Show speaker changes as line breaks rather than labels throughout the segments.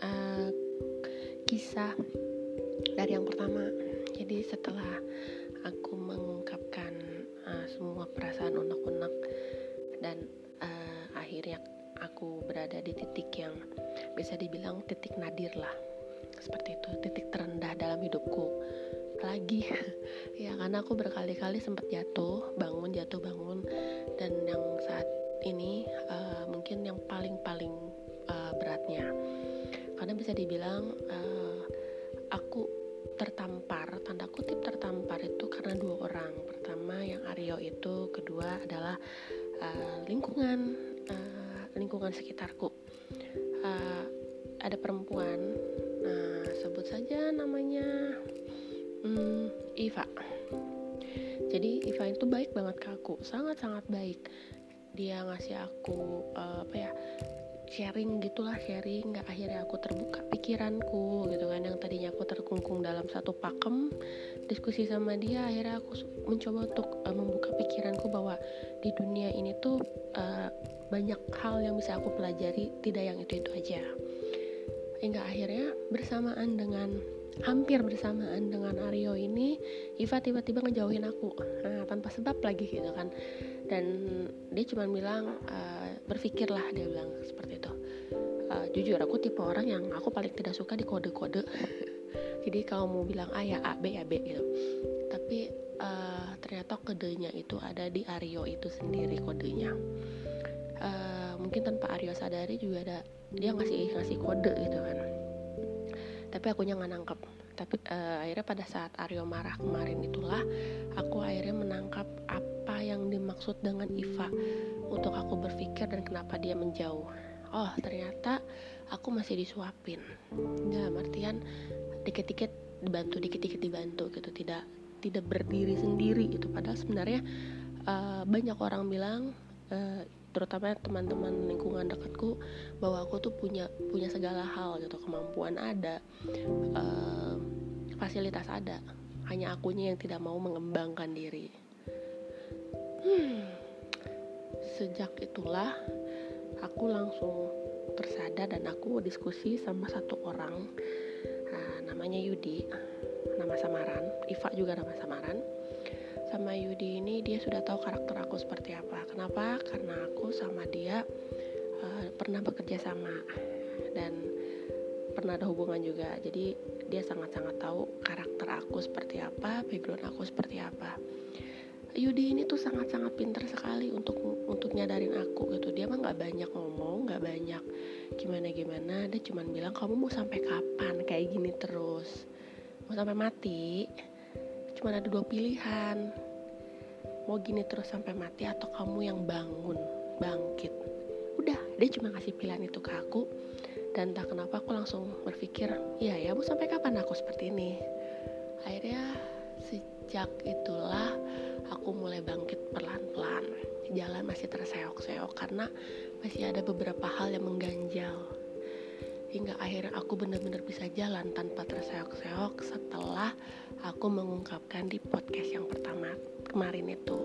uh, kisah dari yang pertama. Jadi setelah aku mengungkapkan uh, semua perasaan unek-unek dan uh, akhirnya aku berada di titik yang bisa dibilang titik nadir lah. Seperti itu titik terendah dalam hidupku. Lagi ya karena aku berkali-kali sempat jatuh bangun jatuh bangun. Dan yang saat ini uh, mungkin yang paling-paling beratnya karena bisa dibilang uh, aku tertampar tanda kutip tertampar itu karena dua orang. Pertama yang Aryo itu kedua adalah uh, lingkungan uh, lingkungan sekitarku. Uh, ada perempuan uh, sebut saja namanya um, Iva. Jadi Iva itu baik banget ke aku sangat sangat baik. Dia ngasih aku uh, apa ya sharing gitulah sharing nggak akhirnya aku terbuka pikiranku gitu kan. Yang tadinya aku terkungkung dalam satu pakem diskusi sama dia akhirnya aku mencoba untuk uh, membuka pikiranku bahwa di dunia ini tuh uh, banyak hal yang bisa aku pelajari tidak yang itu itu aja. Hingga akhirnya bersamaan dengan hampir bersamaan dengan Aryo ini Iva tiba-tiba ngejauhin aku. Nah, tanpa sebab lagi gitu kan. Dan dia cuma bilang uh, berpikirlah dia bilang seperti itu. Uh, jujur aku tipe orang yang aku paling tidak suka di kode-kode. Jadi kalau mau bilang A ya A B ya B gitu. Tapi uh, ternyata kodenya itu ada di Aryo itu sendiri kodenya. Uh, mungkin tanpa Aryo sadari juga ada dia ngasih ngasih kode gitu kan. Tapi akunya nggak nangkep. Tapi uh, akhirnya pada saat Aryo marah kemarin itulah aku akhirnya menangkap apa yang dimaksud dengan Iva. Untuk aku berpikir kenapa dia menjauh. Oh ternyata aku masih disuapin. Dalam artian dikit-dikit dibantu dikit-dikit dibantu gitu. Tidak tidak berdiri sendiri itu padahal sebenarnya uh, banyak orang bilang uh, terutama teman-teman lingkungan dekatku bahwa aku tuh punya punya segala hal gitu. Kemampuan ada uh, fasilitas ada. Hanya akunya yang tidak mau mengembangkan diri. Hmm, sejak itulah aku langsung tersadar dan aku diskusi sama satu orang nah, namanya Yudi nama samaran Iva juga nama samaran sama Yudi ini dia sudah tahu karakter aku seperti apa. Kenapa? Karena aku sama dia uh, pernah bekerja sama dan pernah ada hubungan juga. Jadi dia sangat-sangat tahu karakter aku seperti apa, background aku seperti apa. Yudi ini tuh sangat-sangat pinter sekali untuk nyadarin aku gitu. Dia mah nggak banyak ngomong, nggak banyak gimana gimana. Dia cuma bilang kamu mau sampai kapan? Kayak gini terus, mau sampai mati. Cuma ada dua pilihan. Mau gini terus sampai mati atau kamu yang bangun bangkit. Udah dia cuma ngasih pilihan itu ke aku. Dan entah kenapa aku langsung berpikir iya ya mau sampai kapan aku seperti ini? Akhirnya sejak itulah aku mulai bangkit pelan-pelan jalan masih terseok-seok karena masih ada beberapa hal yang mengganjal hingga akhirnya aku benar-benar bisa jalan tanpa terseok-seok setelah aku mengungkapkan di podcast yang pertama kemarin itu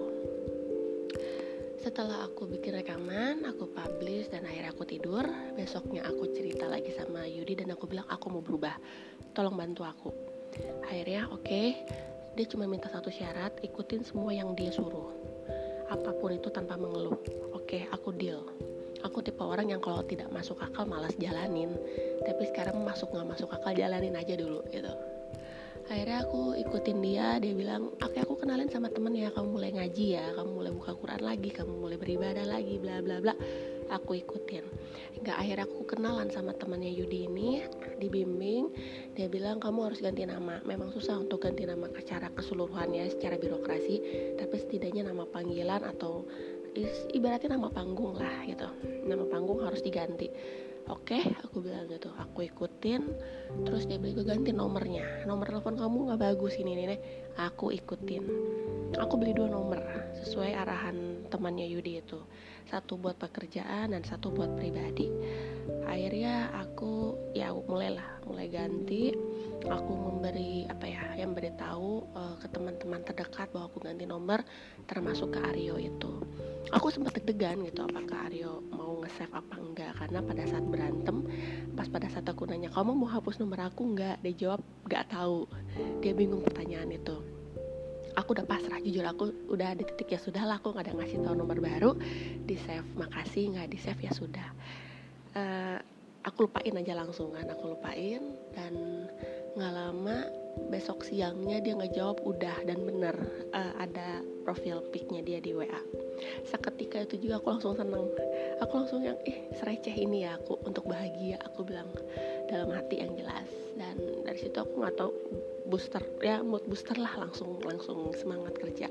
setelah aku bikin rekaman, aku publish dan akhirnya aku tidur. Besoknya aku cerita lagi sama Yudi dan aku bilang aku mau berubah. Tolong bantu aku. Akhirnya oke, okay, dia cuma minta satu syarat, ikutin semua yang dia suruh. Apa pun itu tanpa mengeluh. Oke, okay, aku deal. Aku tipe orang yang kalau tidak masuk akal malas jalanin. Tapi sekarang masuk nggak masuk akal jalanin aja dulu gitu akhirnya aku ikutin dia dia bilang oke aku kenalin sama temen ya kamu mulai ngaji ya kamu mulai buka Quran lagi kamu mulai beribadah lagi bla bla bla aku ikutin. Hingga akhirnya aku kenalan sama temannya Yudi ini dibimbing dia bilang kamu harus ganti nama. Memang susah untuk ganti nama secara keseluruhan ya secara birokrasi tapi setidaknya nama panggilan atau ibaratnya nama panggung lah gitu. Nama panggung harus diganti oke okay, aku bilang gitu aku ikutin terus dia bilang ganti nomornya nomor telepon kamu nggak bagus ini nih aku ikutin. Aku beli dua nomor sesuai arahan temannya Yudi itu. Satu buat pekerjaan dan satu buat pribadi akhirnya aku ya mulailah mulai ganti. Aku memberi apa ya yang beritahu uh, ke teman-teman terdekat bahwa aku ganti nomor termasuk ke Aryo itu. Aku sempat deg-degan gitu apakah Aryo mau nge-save apa enggak. Karena pada saat berantem pas pada saat aku nanya kamu mau hapus nomor aku enggak? Dia jawab enggak tahu. Dia bingung pertanyaan itu. Aku udah pasrah jujur aku udah di titik ya sudah lah aku nggak ada ngasih tahu nomor baru di save makasih nggak di save ya sudah uh, aku lupain aja langsung kan aku lupain dan nggak lama besok siangnya dia nggak jawab udah dan bener uh, ada profil picnya dia di WA seketika itu juga aku langsung seneng. Aku langsung yang ih sereceh ini ya aku untuk bahagia aku bilang dalam hati yang jelas. Dan dari situ aku nggak tahu booster ya mood booster lah langsung langsung semangat kerja.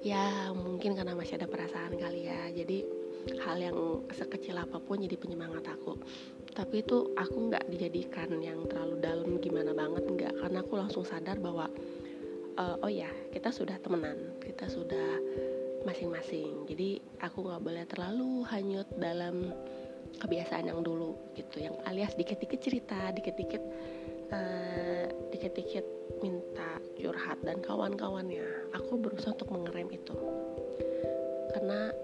Ya mungkin karena masih ada perasaan kali ya. Jadi hal yang sekecil apa pun jadi penyemangat aku. Tapi itu aku nggak dijadikan yang terlalu dalam gimana banget nggak. Karena aku langsung sadar bahwa uh, oh ya kita sudah temenan kita sudah masing-masing. Jadi aku nggak boleh terlalu hanyut dalam kebiasaan yang dulu gitu yang alias dikit-dikit cerita dikit-dikit uh, dikit-dikit minta curhat dan kawan-kawannya. Aku berusaha untuk mengerem itu. Karena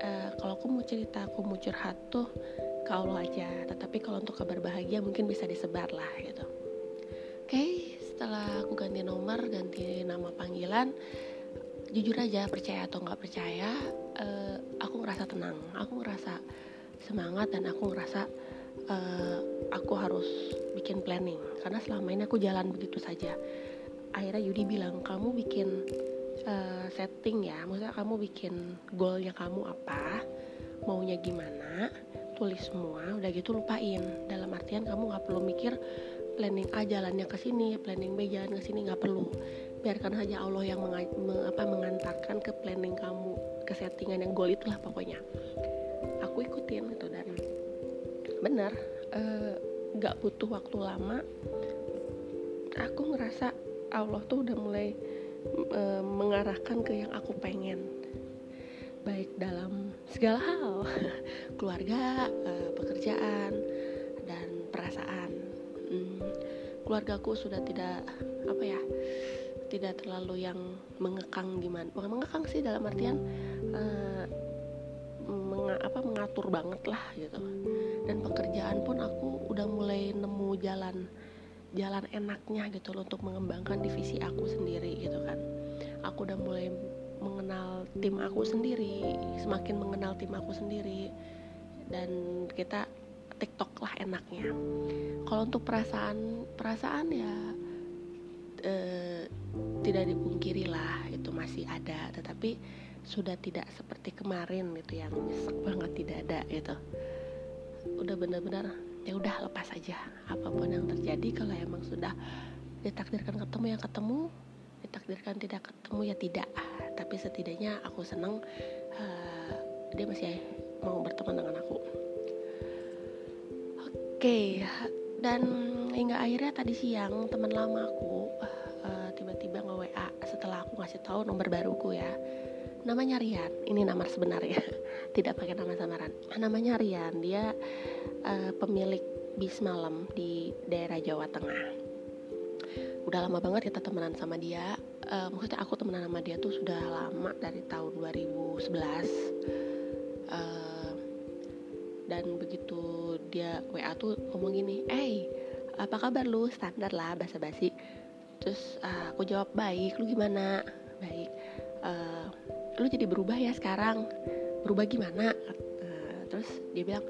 uh, kalau aku mau cerita aku mau curhat tuh ke Allah aja. Tetapi kalau untuk kabar bahagia mungkin bisa disebar lah gitu. Oke okay, setelah aku ganti nomor ganti nama panggilan jujur aja percaya atau nggak percaya uh, aku ngerasa tenang aku ngerasa semangat dan aku ngerasa uh, aku harus bikin planning. Karena selama ini aku jalan begitu saja. Akhirnya Yudi bilang kamu bikin uh, setting ya. Maksudnya kamu bikin goalnya kamu apa maunya gimana tulis semua udah gitu lupain. Dalam artian kamu nggak perlu mikir planning A jalannya ke sini planning B jalan ke sini nggak perlu. Biarkan saja Allah yang meng, apa, mengantarkan ke planning kamu ke settingan yang goal itulah pokoknya. Aku ikutin gitu dan benar eh, nggak uh, butuh waktu lama. Aku ngerasa Allah tuh udah mulai e, mengarahkan ke yang aku pengen. Baik dalam segala hal keluarga e, pekerjaan dan perasaan. Hmm, keluargaku sudah tidak apa ya tidak terlalu yang mengekang gimana bukan mengekang sih dalam artian e, meng, apa mengatur banget lah gitu. Dan pekerjaan pun aku udah mulai nemu jalan jalan enaknya gitu loh untuk mengembangkan divisi aku sendiri gitu kan. Aku udah mulai mengenal tim aku sendiri semakin mengenal tim aku sendiri dan kita tiktok lah enaknya. Kalau untuk perasaan perasaan ya eh, tidak dipungkiri lah itu masih ada tetapi sudah tidak seperti kemarin gitu yang nyesek banget tidak ada gitu. Udah benar-benar ya udah lepas aja. Apa pun yang terjadi kalau emang sudah ditakdirkan ketemu yang ketemu. Ditakdirkan tidak ketemu ya tidak. Tapi setidaknya aku seneng uh, dia masih mau berteman dengan aku. Oke dan hingga akhirnya tadi siang teman lama aku uh, tiba-tiba nge WA setelah aku ngasih tahu nomor baruku ya. Namanya Rian ini nama sebenarnya. Tidak pakai nama samaran. Namanya Rian dia uh, pemilik bis malam di daerah Jawa Tengah. Udah lama banget kita temenan sama dia. Uh, maksudnya aku temenan sama dia tuh sudah lama dari tahun 2011 uh, dan begitu dia WA tuh ngomong gini eh apa kabar lu? Standar lah basa basi terus uh, aku jawab baik lu gimana? Baik. Uh, lu jadi berubah ya sekarang? Berubah gimana? Uh, terus dia bilang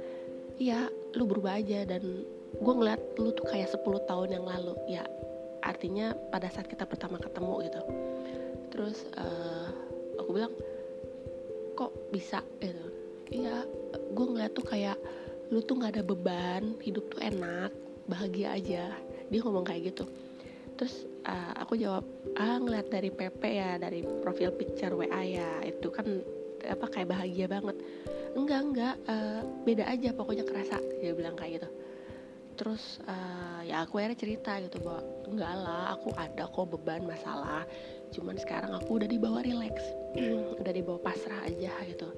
iya lu berubah aja. Dan gue ngeliat lu tuh kayak 10 tahun yang lalu. Ya artinya pada saat kita pertama ketemu gitu. Terus uh, aku bilang kok bisa? Gitu. Iya gue ngeliat tuh kayak lu tuh nggak ada beban hidup tuh enak bahagia aja. Dia ngomong kayak gitu. Terus uh, aku jawab ah ngeliat dari PP ya dari profil picture WA ya itu kan apa kayak bahagia banget enggak enggak uh, beda aja pokoknya kerasa dia bilang kayak gitu. Terus uh, ya aku akhirnya cerita gitu bahwa enggak lah aku ada kok beban masalah cuman sekarang aku udah dibawa relax udah dibawa pasrah aja gitu.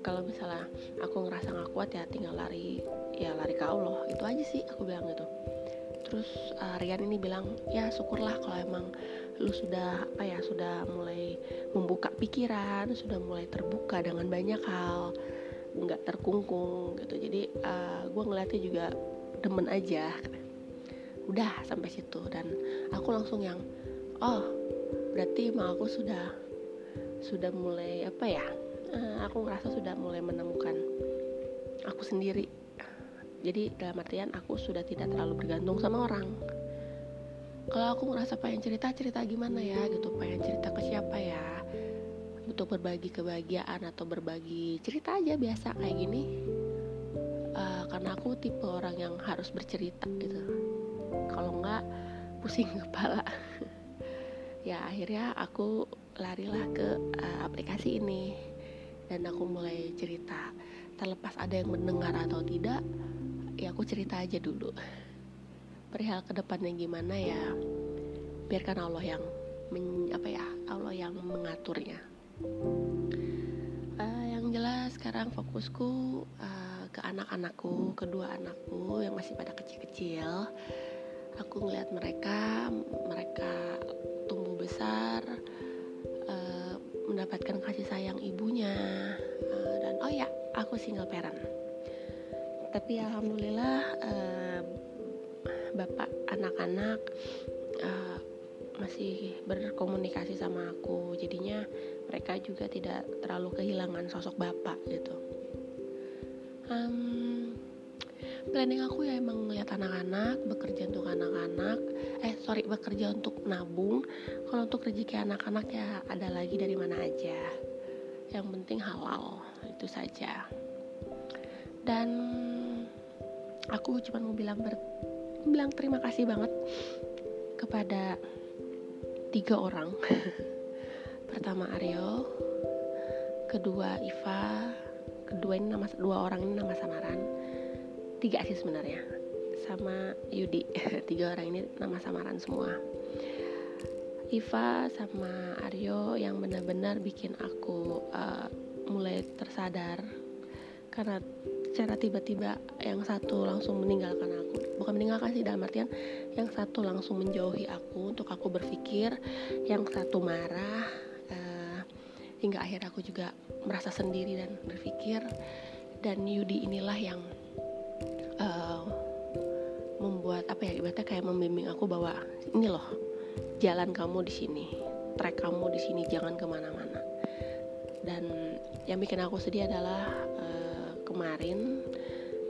Kalau misalnya aku ngerasa nggak kuat ya tinggal lari ya lari ke Allah itu aja sih aku bilang gitu. Terus uh, Rian ini bilang ya syukurlah kalau emang lu sudah apa ya sudah mulai membuka pikiran sudah mulai terbuka dengan banyak hal nggak terkungkung gitu. Jadi uh, gue ngeliatnya juga demen aja. Udah sampai situ. Dan aku langsung yang oh berarti emang aku sudah sudah mulai apa ya? Uh, aku ngerasa sudah mulai menemukan aku sendiri. Jadi dalam artian aku sudah tidak terlalu bergantung sama orang. Kalau aku ngerasa pengen cerita cerita gimana ya gitu? Pengen cerita ke siapa ya untuk berbagi kebahagiaan atau berbagi cerita aja biasa kayak gini. Uh, karena aku tipe orang yang harus bercerita gitu. Kalau enggak pusing kepala. Ya akhirnya aku larilah ke uh, aplikasi ini. Dan aku mulai cerita. Terlepas ada yang mendengar atau tidak ya aku cerita aja dulu. Perihal ke depannya gimana ya? Biarkan Allah yang men, apa ya? Allah yang mengaturnya uh, yang jelas sekarang fokusku uh, ke anak-anakku kedua anakku yang masih pada kecil-kecil. Aku ngeliat mereka mereka tumbuh besar uh, mendapatkan kasih sayang ibunya. Uh, dan oh ya aku single parent. Tapi alhamdulillah uh, bapak anak-anak uh, masih berkomunikasi sama aku. Jadinya mereka juga tidak terlalu kehilangan sosok bapak gitu. Um, planning aku ya emang ngeliat anak-anak bekerja untuk anak-anak eh sorry bekerja untuk nabung. Kalau untuk rezeki anak-anak ya ada lagi dari mana aja. Yang penting halal itu saja. Dan aku cuma mau bilang ber, bilang terima kasih banget kepada tiga orang pertama Aryo kedua Iva kedua ini nama dua orang ini nama samaran. Tiga sih sebenarnya sama Yudi. Tiga orang ini nama samaran semua. Iva sama Aryo yang benar-benar bikin aku uh, mulai tersadar. Karena secara tiba-tiba yang satu langsung meninggalkan aku. Bukan meninggalkan sih dalam artian yang satu langsung menjauhi aku untuk aku berpikir yang satu marah hingga akhir aku juga merasa sendiri dan berpikir. Dan Yudi inilah yang uh, membuat apa ya ibaratnya kayak membimbing aku bahwa ini loh jalan kamu di sini trek kamu di sini jangan ke mana-mana. Dan yang bikin aku sedih adalah uh, kemarin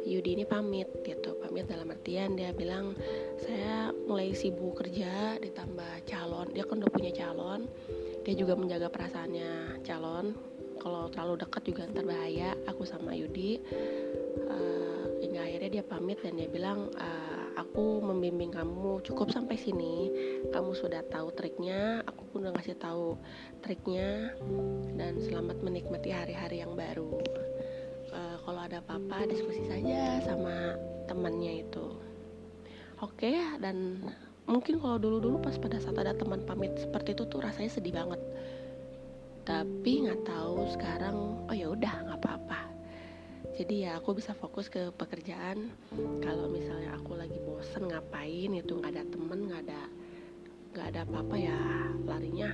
Yudi ini pamit gitu pamit dalam artian dia bilang saya mulai sibuk kerja ditambah calon. Dia kan udah punya calon dia juga menjaga perasaannya calon. Kalau terlalu dekat juga ntar bahaya aku sama Yudi. Uh, hingga akhirnya dia pamit dan dia bilang uh, aku membimbing kamu cukup sampai sini. Kamu sudah tahu triknya aku pun udah ngasih tahu triknya. Dan selamat menikmati hari-hari yang baru. Kalau ada apa-apa diskusi saja sama temannya itu. Oke okay, dan mungkin kalau dulu-dulu pas pada saat ada teman pamit seperti itu tuh rasanya sedih banget. Tapi nggak tahu sekarang oh ya udah nggak apa-apa. Jadi ya aku bisa fokus ke pekerjaan. Kalau misalnya aku lagi bosen ngapain itu nggak ada temen nggak ada nggak ada apa-apa ya larinya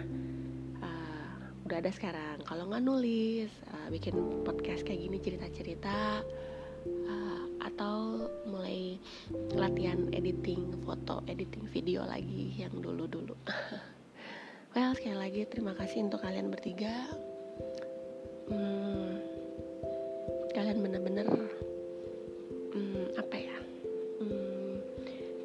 udah ada sekarang. Kalau nggak nulis uh, bikin podcast kayak gini cerita-cerita uh, atau mulai latihan editing foto editing video lagi yang dulu-dulu? Well sekali lagi terima kasih untuk kalian bertiga. Hmm, kalian bener-bener hmm, apa ya? Hmm,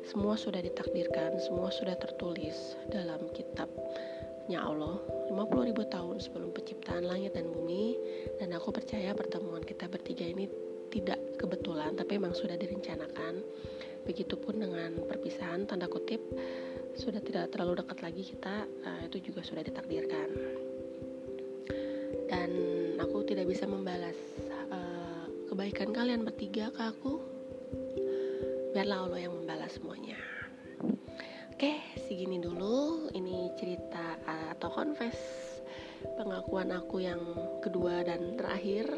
semua sudah ditakdirkan semua sudah tertulis dalam kitabnya Allah. 50 ribu tahun sebelum penciptaan langit dan bumi. Dan aku percaya pertemuan kita bertiga ini tidak kebetulan tapi memang sudah direncanakan. Begitupun dengan perpisahan tanda kutip sudah tidak terlalu dekat lagi kita uh, itu juga sudah ditakdirkan. Dan aku tidak bisa membalas uh, kebaikan kalian bertiga ke aku. Biarlah Allah yang membalas semuanya. Oke, segini dulu. Ini cerita uh, atau confess pengakuan aku yang kedua dan terakhir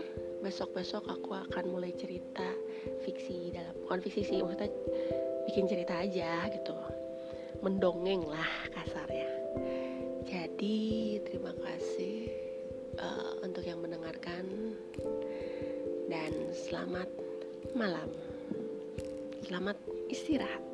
besok-besok aku akan mulai cerita fiksi dalam bukan fiksi sih maksudnya bikin cerita aja gitu. Mendongeng lah kasarnya. Jadi terima kasih uh, untuk yang mendengarkan dan selamat malam. Selamat istirahat